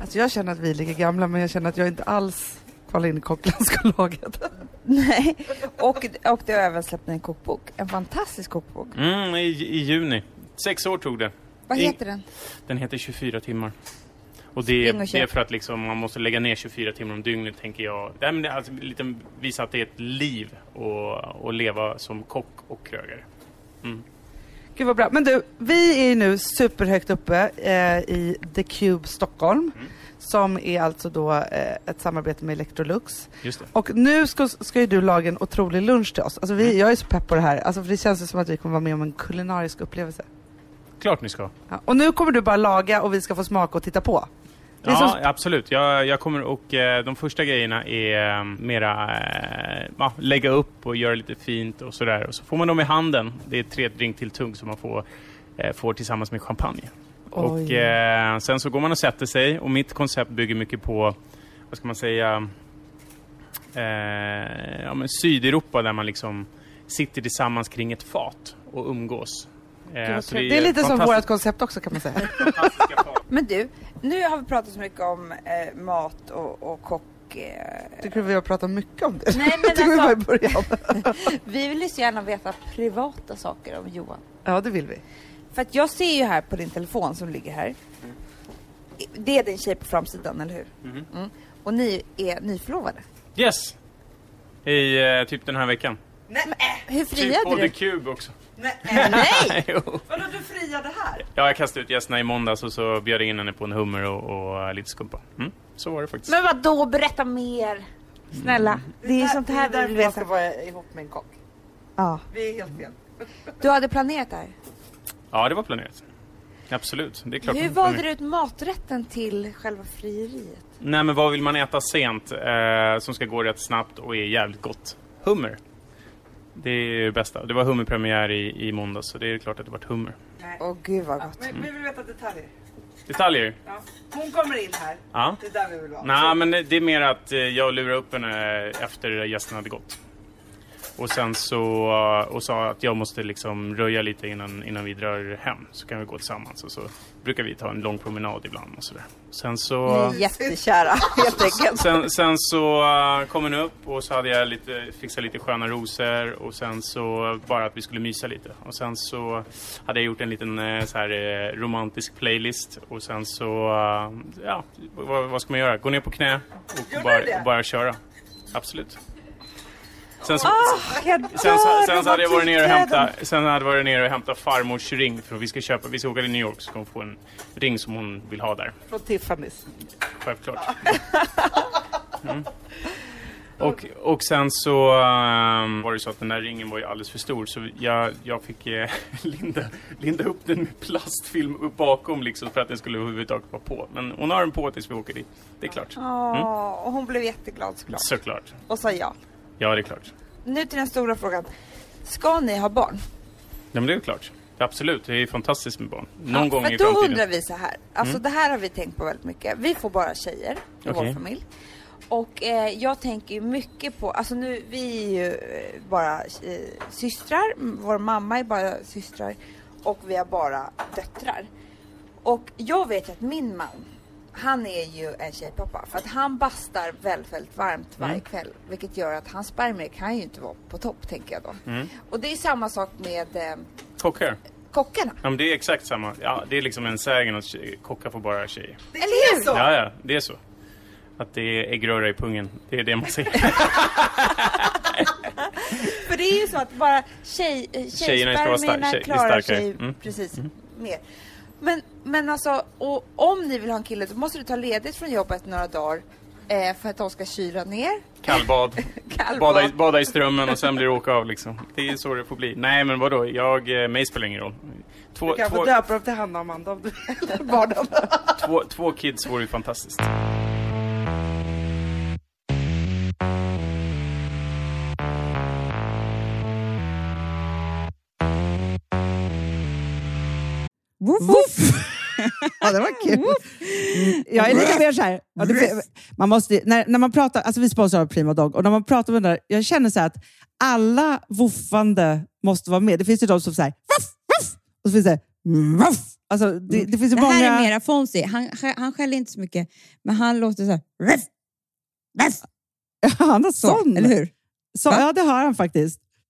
Alltså jag känner att vi är lika gamla men jag känner att jag inte alls kvalar in i kocklandska laget. Nej. Och, och du har även släppt en kokbok. En fantastisk kokbok. Mm, i, i juni. Sex år tog det. Vad heter den? Den heter 24 timmar. Och det, och det är för att liksom, man måste lägga ner 24 timmar om dygnet tänker jag. Det är alltså lite visa att det är ett liv att leva som kock och krögare. Mm. Gud vad bra. Men du, vi är nu superhögt uppe eh, i The Cube Stockholm. Som är alltså då eh, ett samarbete med Electrolux. Och nu ska, ska ju du laga en otrolig lunch till oss. Alltså vi, jag är så pepp på det här. Alltså för det känns som att vi kommer vara med om en kulinarisk upplevelse. Klart ni ska. Ja. Och nu kommer du bara laga och vi ska få smaka och titta på. Det är Ja, som- absolut. Jag, jag kommer och eh, de första grejerna är eh, mera eh, ja, lägga upp och göra lite fint och sådär. Och så får man dem i handen. Det är tre drink till tung som man får, eh, får tillsammans med champagne. Och Oj. eh, sen så går man och sätter sig och mitt koncept bygger mycket på, vad ska man säga, eh, ja, men Sydeuropa där man liksom sitter tillsammans kring ett fat och umgås. Så trevligt. det är lite som vårt koncept också kan man säga. Men du, nu har vi pratat så mycket om eh, mat och, och kock. Eh. Tycker du vi har pratat mycket om det? Nej men Tycker vi alltså, början. vi vill ju så gärna veta privata saker om Johan. Ja, det vill vi. För att jag ser ju här på din telefon som ligger här. Det är din tjej på framsidan, eller hur? Mhm. Mm. Och ni är nyförlovade. Yes! I eh, typ den här veckan. Hur Typ på friade The du? Cube också. Nej! jo. Vadå, du friade här? Ja, jag kastade ut gästerna i måndags och så bjöd jag in henne på en hummer och, och eh, lite skumpa. Mm, så var det faktiskt. Men vad då berätta mer. Snälla, det är sånt här vi vill man ska veta. vara ihop med en kock. Ja. Vi är helt fel. Du hade planerat det här. Ja, det var planerat. Absolut, det är klart. Hur valde du ut maträtten till själva frieriet? Nej, men vad vill man äta sent eh, som ska gå rätt snabbt och är jävligt gott? Hummer. Det är det bästa. Det var hummerpremiär i, i måndags så det är klart att det var hummer. Åh gud vad gott. Men vi vill veta detaljer. Detaljer? Ja. Hon kommer in här. Ja. Det är där vi vill vara. Nej, men det är mer att eh, jag lurade upp henne efter gästerna hade gått. Och sen så, eh, och sa att jag måste liksom röja lite innan, innan vi drar hem. Så kan vi gå tillsammans och så brukar vi ta en lång promenad ibland och sådär. Sen så... Ni är jättekära helt enkelt. Sen, sen så uh, kom hon upp och så hade jag lite, fixat lite sköna rosor och sen så bara att vi skulle mysa lite. Och sen så hade jag gjort en liten eh, så här eh, romantisk playlist och sen så, eh, ja, vad, vad ska man göra? Gå ner på knä och bara, och bara köra. Absolut. Sen så, sen, så, sen så hade jag varit nere och hämta, sen hade jag varit nere och hämta farmors ring för vi ska köpa, vi ska åka till New York så ska hon få en ring som hon vill ha där. Från Tiffany's. Självklart. Mm. Och, och sen så ehm, var det så att den där ringen var ju alldeles för stor så jag, jag fick eh, linda, linda upp den med plastfilm upp bakom liksom för att den skulle överhuvudtaget vara på. Men hon har den på tills vi åker dit. Det är klart. Åh, och hon blev jätteglad såklart. Såklart. Och sa ja. Ja, det är klart. Nu till den stora frågan. Ska ni ha barn? Ja, men det är klart. Absolut, det är fantastiskt med barn. Någon Ja, gång för i då framtiden. Mm. undrar vi så här. Alltså det här har vi tänkt på väldigt mycket. Vi får bara tjejer i vår Okej. familj. Och eh, jag tänker mycket på, alltså nu, vi är ju eh, bara eh, systrar, vår mamma är bara systrar och vi har bara döttrar. Och jag vet att min man, han är ju en tjejpappa för att han bastar väldigt, väldigt varmt varje Mm. kväll. Vilket gör att hans spermier kan ju inte vara på topp tänker jag då. Mm. Och det är samma sak med eh, Kockar. kockarna. Ja, men det är exakt samma. Ja, det är liksom en sägen att kockar får bara tjejer. Eller hur? Ja, ja, det är så. Att det är äggröra i pungen. Det är det man säger. För det är ju så att bara tjej, eh, tjejspermierna tjej- klarar starkare. sig Mm. precis mer. Men, men alltså, och om ni vill ha en kille då måste du ta ledigt från jobbet några dagar eh, för att de ska kyla ner. Kallbad. Kallbad. Bada i, bada i strömmen och sen blir det åka av liksom. Det är så det får bli. Nej men vadå, jag, eh, mig spelar ingen roll. Två, Du kan två, få döpa dem till Hanna och Amanda om du vill. Två, två kids vore ju fantastiskt. Woof, woof. Ja, det var kul. Mm, Jag är lite mer så här. Ja, det, man måste, när, när man pratar, alltså vi sponsrar av Prima Dog och när man pratar med den där, jag känner så här att alla woofande måste vara med. Det finns ju de som säger ruff, ruff, och så finns det ruff. Alltså, det, det finns ju Det många... här är mera Fonzie. Han, han skäller inte så mycket, men han låter så här. Ruff, ruff. Han har Så, sån. eller hur? Så, ja, det har han faktiskt.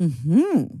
Mm-hmm.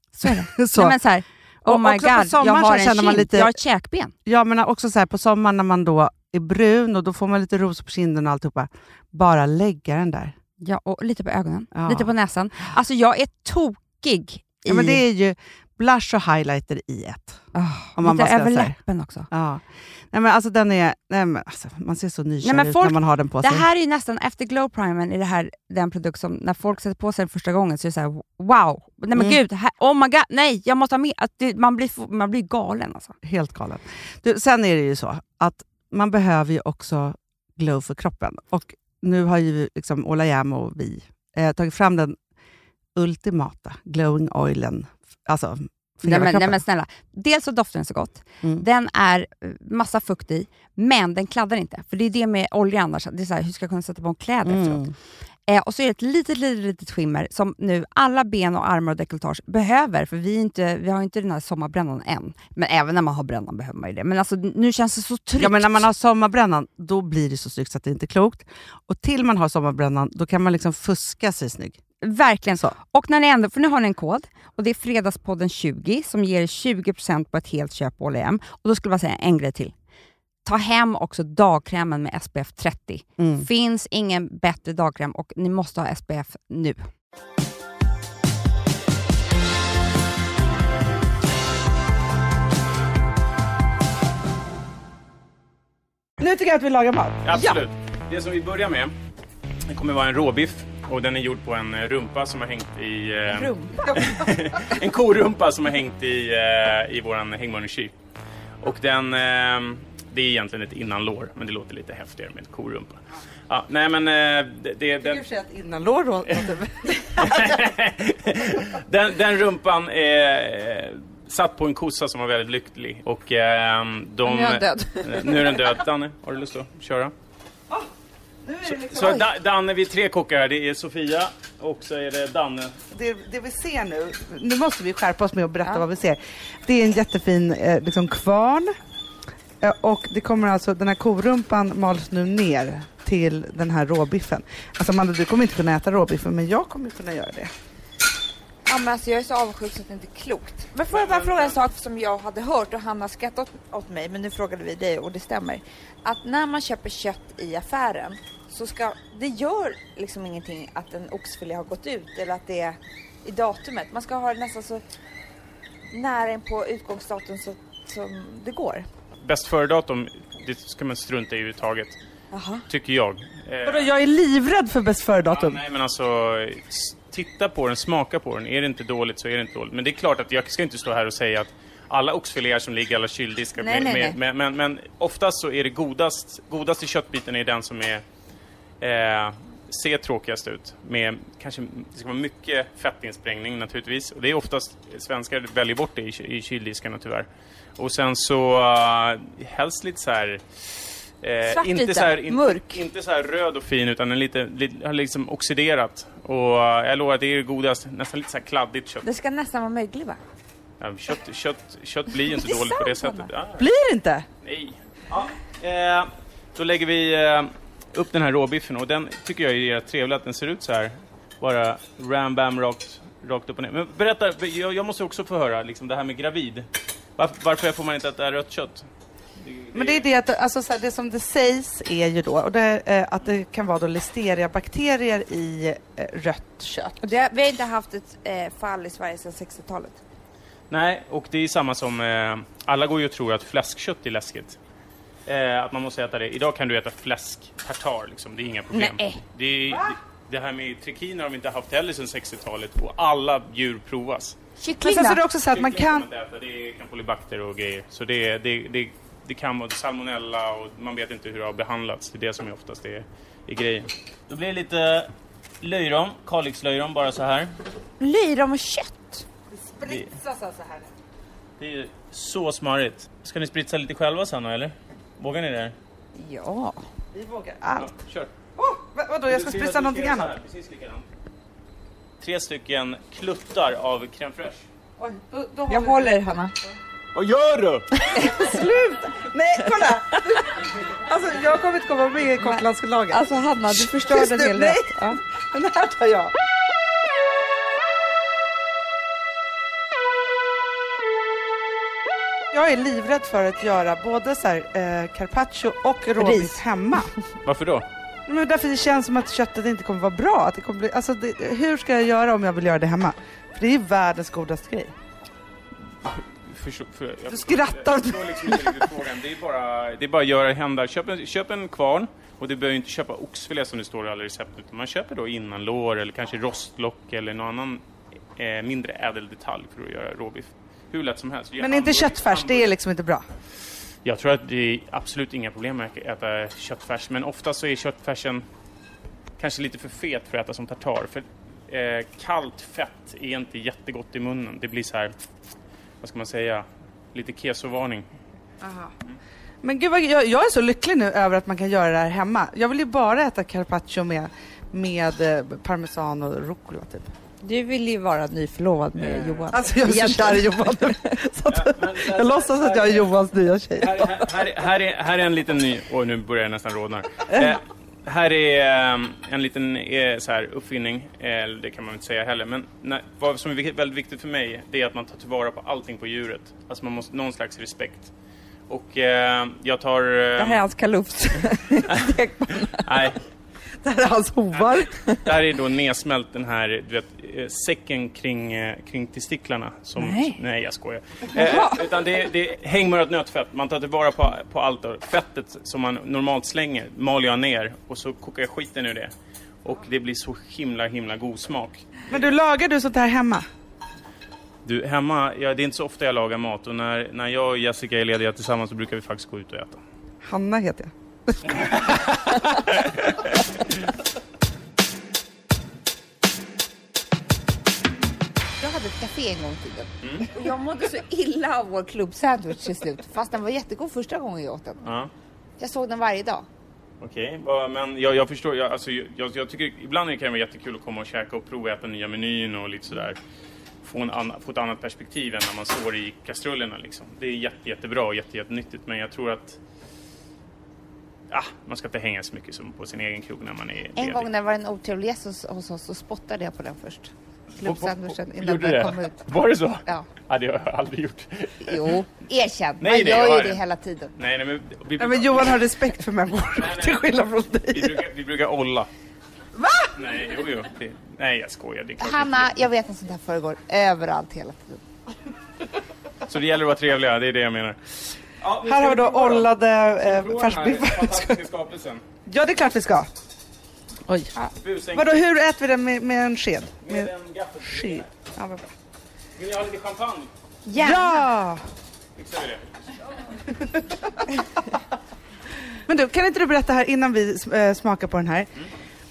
Så är det. Så. Nej, men så här, oh Och my god, jag har så en känner man lite- jag har ett käkben. Ja, men också så här, på sommaren när man då är brun och då får man lite rosor på kinden och alltihopa. Bara lägga den där. Ja, och lite på ögonen, Ja. lite på näsan. Alltså jag är tokig i... Ja, men det är ju blush och highlighter i ett. Oh, lite över läppen också. Ja. Nej, men alltså, den är, nej, men alltså, man ser så nykär ut folk- när man har den på Det sig. här är ju nästan, efter glow primern, är det här den produkt som när folk sätter på sig den första gången så är det såhär wow, nej men Mm. gud, här, oh my god, nej jag måste ha mer. Att det, man, blir, man blir galen alltså. Helt galen. Du, sen är det ju så att man behöver ju också glow för kroppen. Och nu har ju liksom Ola Jäm och vi eh, tagit fram den ultimata glowing oilen. Alltså för Nej hela men, nej men snälla, dels så doftar den så gott, Mm. den är eh, massa fukt i, men den kladdar inte. För det är det med olja annars, det är så här, hur ska jag kunna sätta på kläder efteråt? Eh, och så är det ett litet, litet, litet skimmer som nu alla ben och armar och dekolletage behöver, för vi, inte, vi har inte den här sommarbrännan än. Men även när man har brännan behöver man ju det. Men alltså, nu känns det så tryggt. Ja, men när man har sommarbrännan, då blir det så snyggt så att det inte är klokt. Och till man har sommarbrännan, då kan man liksom fuska sig snygg. Verkligen Så. Och när ni ändå, för nu har ni en kod och det är Fredagspodden 20 som ger 20% på ett helt köp på H&M. Och då skulle jag säga en grej till. Ta hem också dagkrämen med SPF 30. Mm. Finns ingen bättre dagkräm och ni måste ha SPF nu. Nu tycker jag att vi lagar mat. Absolut. Det som vi börjar med, det kommer vara en råbiff. Och den är gjord på en eh, rumpa som har hängt i... Eh, Rumpa? en korumpa som har hängt i, eh, i våran hängmörningskyl. Och den... Eh, det är egentligen ett innanlår, men det låter lite häftigare med en korumpa. Ja, nej men eh, det, det, den, sig att innanlår låter... den, den rumpan är, satt på en kossa som var väldigt lycklig. Och ehm, de... Nu är han död. Eh, nu är den död. Danne, har du lust att köra? Det, liksom, Så da, Danne, vi är tre kockar här. Det är Sofia och så är det Danne. det, det vi ser nu, nu måste vi skärpa oss med att berätta vad vi ser. Det är en jättefin eh, liksom kvarn eh, och det kommer alltså, den här korumpan mals nu ner till den här råbiffen. Alltså Amanda, du kommer inte kunna äta råbiffen men jag kommer kunna göra det. Ja, men alltså, jag är så avundsjuk så att det inte är klokt. Men får jag bara fråga en sak som jag hade hört och han har skrattat åt mig, men nu frågade vi dig och det stämmer. Att när man köper kött i affären så ska, det gör liksom ingenting att en oxfilé har gått ut eller att det är i datumet. Man ska ha det nästan så nära in på utgångsdatum så, som det går. Bäst före-datum, det ska man strunta i överhuvudtaget. Jaha. Tycker jag. Eh, Vadå, jag är livrädd för bäst Ja, före-datum. nej men alltså, titta på den, smaka på den. Är det inte dåligt så är det inte dåligt. Men det är klart att jag ska inte stå här och säga att alla oxfiléer som ligger i alla kyldiskar. Nej, med, nej, med, Men, men, men oftast så är det godast, godaste köttbiten är den som är eh, ser tråkigast ut. Med kanske, det ska vara mycket fettinsprängning naturligtvis. Och det är oftast, svenskar väljer bort det i, i kyldiskarna tyvärr. Och sen så uh, helst lite så här Eh, Svart inte lite, så här, in, mörk. Inte så här röd och fin utan en lite, lite har liksom oxiderat. Och eh, jag lovar att det är det godaste. Nästan lite så här kladdigt kött. Det ska nästan vara möglig va? Ja, kött, kött, kött blir ju inte dåligt på det sant, sättet. Ja, Blir inte? nej. Ja, eh, då lägger vi eh, upp den här råbiffen och den tycker jag är rätt trevlig att den ser ut så här. Bara ram bam rakt, rakt upp och ner. Men berätta, jag, jag måste också få höra liksom det här med gravid. Varför, varför får man inte äta rött kött? Men det är det att, alltså, så här, det som det sägs är ju då, och det, eh, att det kan vara då listeriabakterier i eh, rött kött. Och det, vi har inte haft ett eh, fall i Sverige sedan 60-talet. Nej, och det är samma som... Eh, alla går ju och tror att fläskkött är läskigt. Eh, att man måste äta det. Idag kan du äta fläsk tartar, liksom. Det är inga problem. Nej. Det, är, det, det här med trikiner har vi inte haft heller sedan 60-talet och alla djur provas. Men Kyckling sen så är det också så att man kan... inte äta, det är kampylobacter och grejer. Så det, det, det, det kan vara salmonella och man vet inte hur det har behandlats. Det är det som är oftast är, är grejen. Då blir det lite löjrom, Kalixlöjrom bara så här. Löjrom och kött. Spritsas alltså här. Det är så smarrigt. Ska ni spritsa lite själva sen eller? Vågar ni det? Ja. Vi vågar allt. Ja, kör. Oh, vad, vadå, jag ska spritsa någonting annat? här, Precis likadant. Tre stycken kluttar av crème fraîche. Oj, då, då Jag håller Hanna. Vad gör du? Sluta! Nej, kolla! Alltså, jag kommer inte komma med i kocklandslaget. Alltså Hanna, du förstörde en hel rätt. Ja. Den här tar jag. Jag är livrädd för att göra både så här, eh, carpaccio och råbiff hemma. Varför då? Men därför det känns som att köttet inte kommer vara bra. Att det kommer bli, alltså det, hur ska jag göra om jag vill göra det hemma? För det är världens godaste grej. Förstå, för, jag Du skrattar. Förstår liksom inte riktigt frågan. Det är bara, det är bara att göra hända. Köp en, köp en kvarn och du behöver inte köpa oxfilé som det står i alla recept. Utan man köper då innanlår eller kanske rostlock eller någon annan eh, mindre ädel detalj för att göra råbiff. Hur lätt som helst. Men inte köttfärs, det är liksom inte bra. Jag tror att det är absolut inga problem med att äta köttfärs, men ofta så är köttfärsen kanske lite för fet för att äta som tartar. För eh, kallt fett är inte jättegott i munnen. Det blir så här, vad ska man säga, lite kesovarning. Men gud vad, jag, jag är så lycklig nu över att man kan göra det här hemma. Jag vill ju bara äta carpaccio med, med eh, parmesan och rucola typ. Du vill ju vara nyförlovad med Johan. Alltså jag är så kär i Johan nu. Så att, jag låtsas att jag är Johans nya tjej. Här, här, här, här, är, här är en liten ny... Oj, nu börjar jag nästan rodna. Eh, här är eh, en liten eh, så här, uppfinning, eh, det kan man inte säga heller, men när, vad som är väldigt viktigt för mig, det är att man tar tillvara på allting på djuret. Alltså man måste, någon slags respekt. Och eh, jag tar... Det Eh, här är hans kalufs. nej, Det här är hans hovar. det här är då nedsmält den här, du vet, eh, säcken kring, eh, kring testiklarna. Som, Nej. nej, jag skojar. Eh, utan det, det är hängmörat nötfett. Man tar tillvara på, på allt. Fettet som man normalt slänger maler jag ner och så kokar jag skiten ur det. Och det blir så himla, himla god smak. Men du, lagar du sånt här hemma? Du, hemma, ja, det är inte så ofta jag lagar mat och när, när jag och Jessica är lediga tillsammans så brukar vi faktiskt gå ut och äta. Hanna heter jag. Jag hade ett café en gång i tiden. Och jag mådde så illa av vår klubbsandwich till slut. Fast den var jättegod första gången jag åt den. Ja. Jag såg den varje dag. Okej, va- men jag, jag förstår. Jag, alltså, jag, jag tycker ibland kan det vara jättekul att komma och käka och prova äta nya menyn och lite sådär. Få, en anna, få ett annat perspektiv än när man står i kastrullerna liksom. Det är jätte, jättebra och jätte, jättenyttigt men jag tror att ah, man ska inte hänga så mycket som på sin egen krog när man är En ledig. gång när det var en otrevlig gäst hos, hos oss så spottade jag på den först. Klubbsandwichen innan Gjorde den det? kom ut. Var det så? Ja. Ja, det har jag aldrig gjort. Jo, erkänn. Nej, Man det gör ju det hela tiden. Nej, nej men vi, Nej, men Johan har respekt för människor, till skillnad från vi, dig. brukar, vi brukar olla. Va? Nej, jo, jo. Det, nej, jag skojar. Det Hanna, jag vet att sånt här föregår överallt hela tiden. Så det gäller att vara trevliga, det är det jag menar. Ja, Här har vi då ollade eh, färsbiffar. Ja, det är klart vi ska. Oj. Busänk Vadå, hur äter vi den med, med en sked? med Med en gaffel. Ja, vad bra. Vill ni ha lite champagne? Gärna. Ja! Fixar vi det? Men du, kan inte du berätta här innan vi eh, smakar på den här.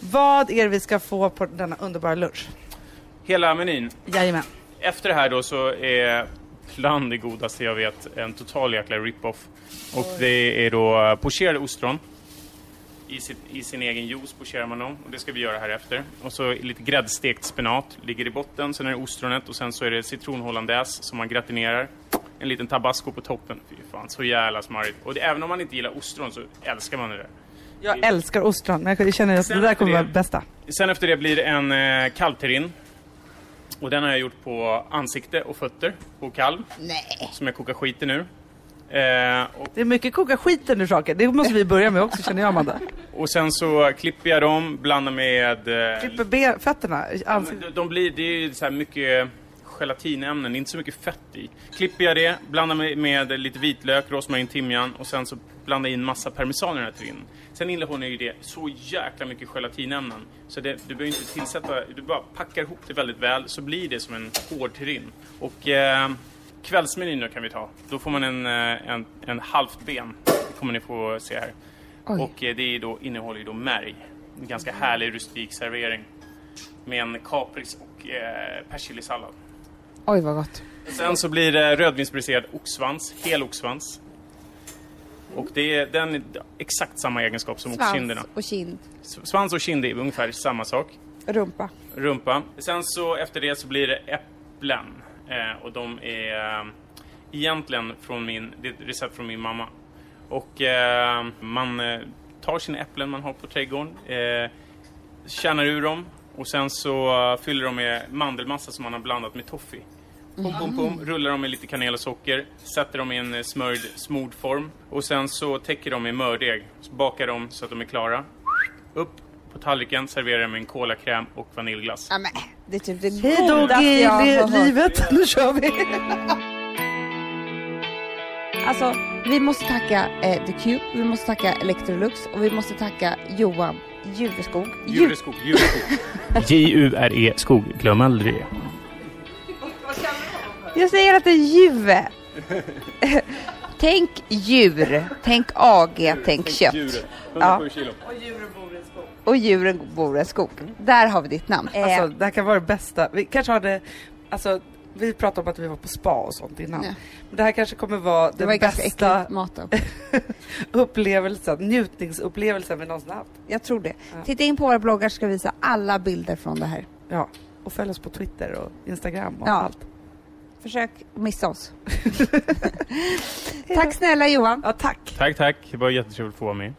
Vad är det vi ska få på denna underbara lunch? Hela menyn. Jajamän. Efter det här då så är bland det godaste jag vet en total jäkla rip-off. Och det är då pocherade ostron. I, sitt, I sin egen juice pocherar man dem och det ska vi göra här efter. Och så lite gräddstekt spenat ligger i botten, sen är det ostronet och sen så är det citronhollandaise som man gratinerar. En liten tabasco på toppen. Fy fan, så jävla smarrigt. Och det, även om man inte gillar ostron så älskar man det där. Jag älskar ostron, men jag känner att Sen det där kommer det- vara bästa. Sen efter det blir det en eh, kalvterrin. Och den har jag gjort på ansikte och fötter på kalv. Nej. Som jag kokar skit i nu. Eh, och, Det är mycket koka skiten nu saker. Det måste vi börja med också känner jag Amanda. och sen så klipper jag dem, blandar med... Eh, Klipper be- fötterna, ansiktet. de, de blir, det är ju så här mycket gelatinämnen, inte så mycket fett i. Klipper jag det, blandar med, med lite vitlök, rosmarin, timjan och sen så blandar jag in massa parmesan i den här terrinen. Sen innehåller ju det så jäkla mycket gelatinämnen så det, du behöver inte tillsätta, du bara packar ihop det väldigt väl så blir det som en hård terrine. Och eh, kvällsmenyn kan vi ta. Då får man en, eh, en, en halvt ben. Det kommer ni få se här. Oj. Och eh, det är då, innehåller ju då märg. En ganska härlig rustik servering. Med en kapris och eh, persiljsallad. Oj, vad gott. Sen så blir det rödvinsbriserad oxsvans, hel oxsvans. Och det är, den är exakt samma egenskap som oxkinderna. Svans och kind. Svans och kind är ungefär samma sak. Rumpa. Rumpa. Sen så efter det så blir det äpplen. Eh, och de är eh, egentligen från min, det är ett recept från min mamma. Och eh, man eh, tar sina äpplen man har på trädgården, eh, kärnar ur dem och sen så eh, fyller de med mandelmassa som man har blandat med toffee. Pum, pum, pum, rullar dem med lite kanel och socker, sätter dem i en eh, smörjd, smord form och sen så täcker de med mördeg. Så bakar de så att de är klara. Upp på tallriken, serverar med en kolakräm och vaniljglass. Ja, men, det är typ det Hej har li- hört. livet, nu kör vi! Alltså, vi måste tacka eh, The Cube, vi måste tacka Electrolux och vi måste tacka Johan Jureskog. Ju- Djureskog, djureskog. J-U-R-E skog, glöm aldrig det. Jag säger att det är Juve. tänk djur, tänk AG, tänk kött. Djuret, Ja. 107 kilo. Och djuren bor i en skog. Där har vi ditt namn. Alltså, det här kan vara det bästa. Vi kanske hade, alltså, vi pratade om att vi var på spa och sånt innan. Ja. Men det här kanske kommer vara det den var bästa upplevelsen, njutningsupplevelsen vi någonsin haft. Jag tror det. Ja. Titta in på våra bloggar ska vi visa alla bilder från det här. Ja, och följ oss på Twitter och Instagram och Ja. allt. Försök missa oss. Tack snälla Johan. Ja, tack. Tack, tack. Det var jättetrevligt att få vara med.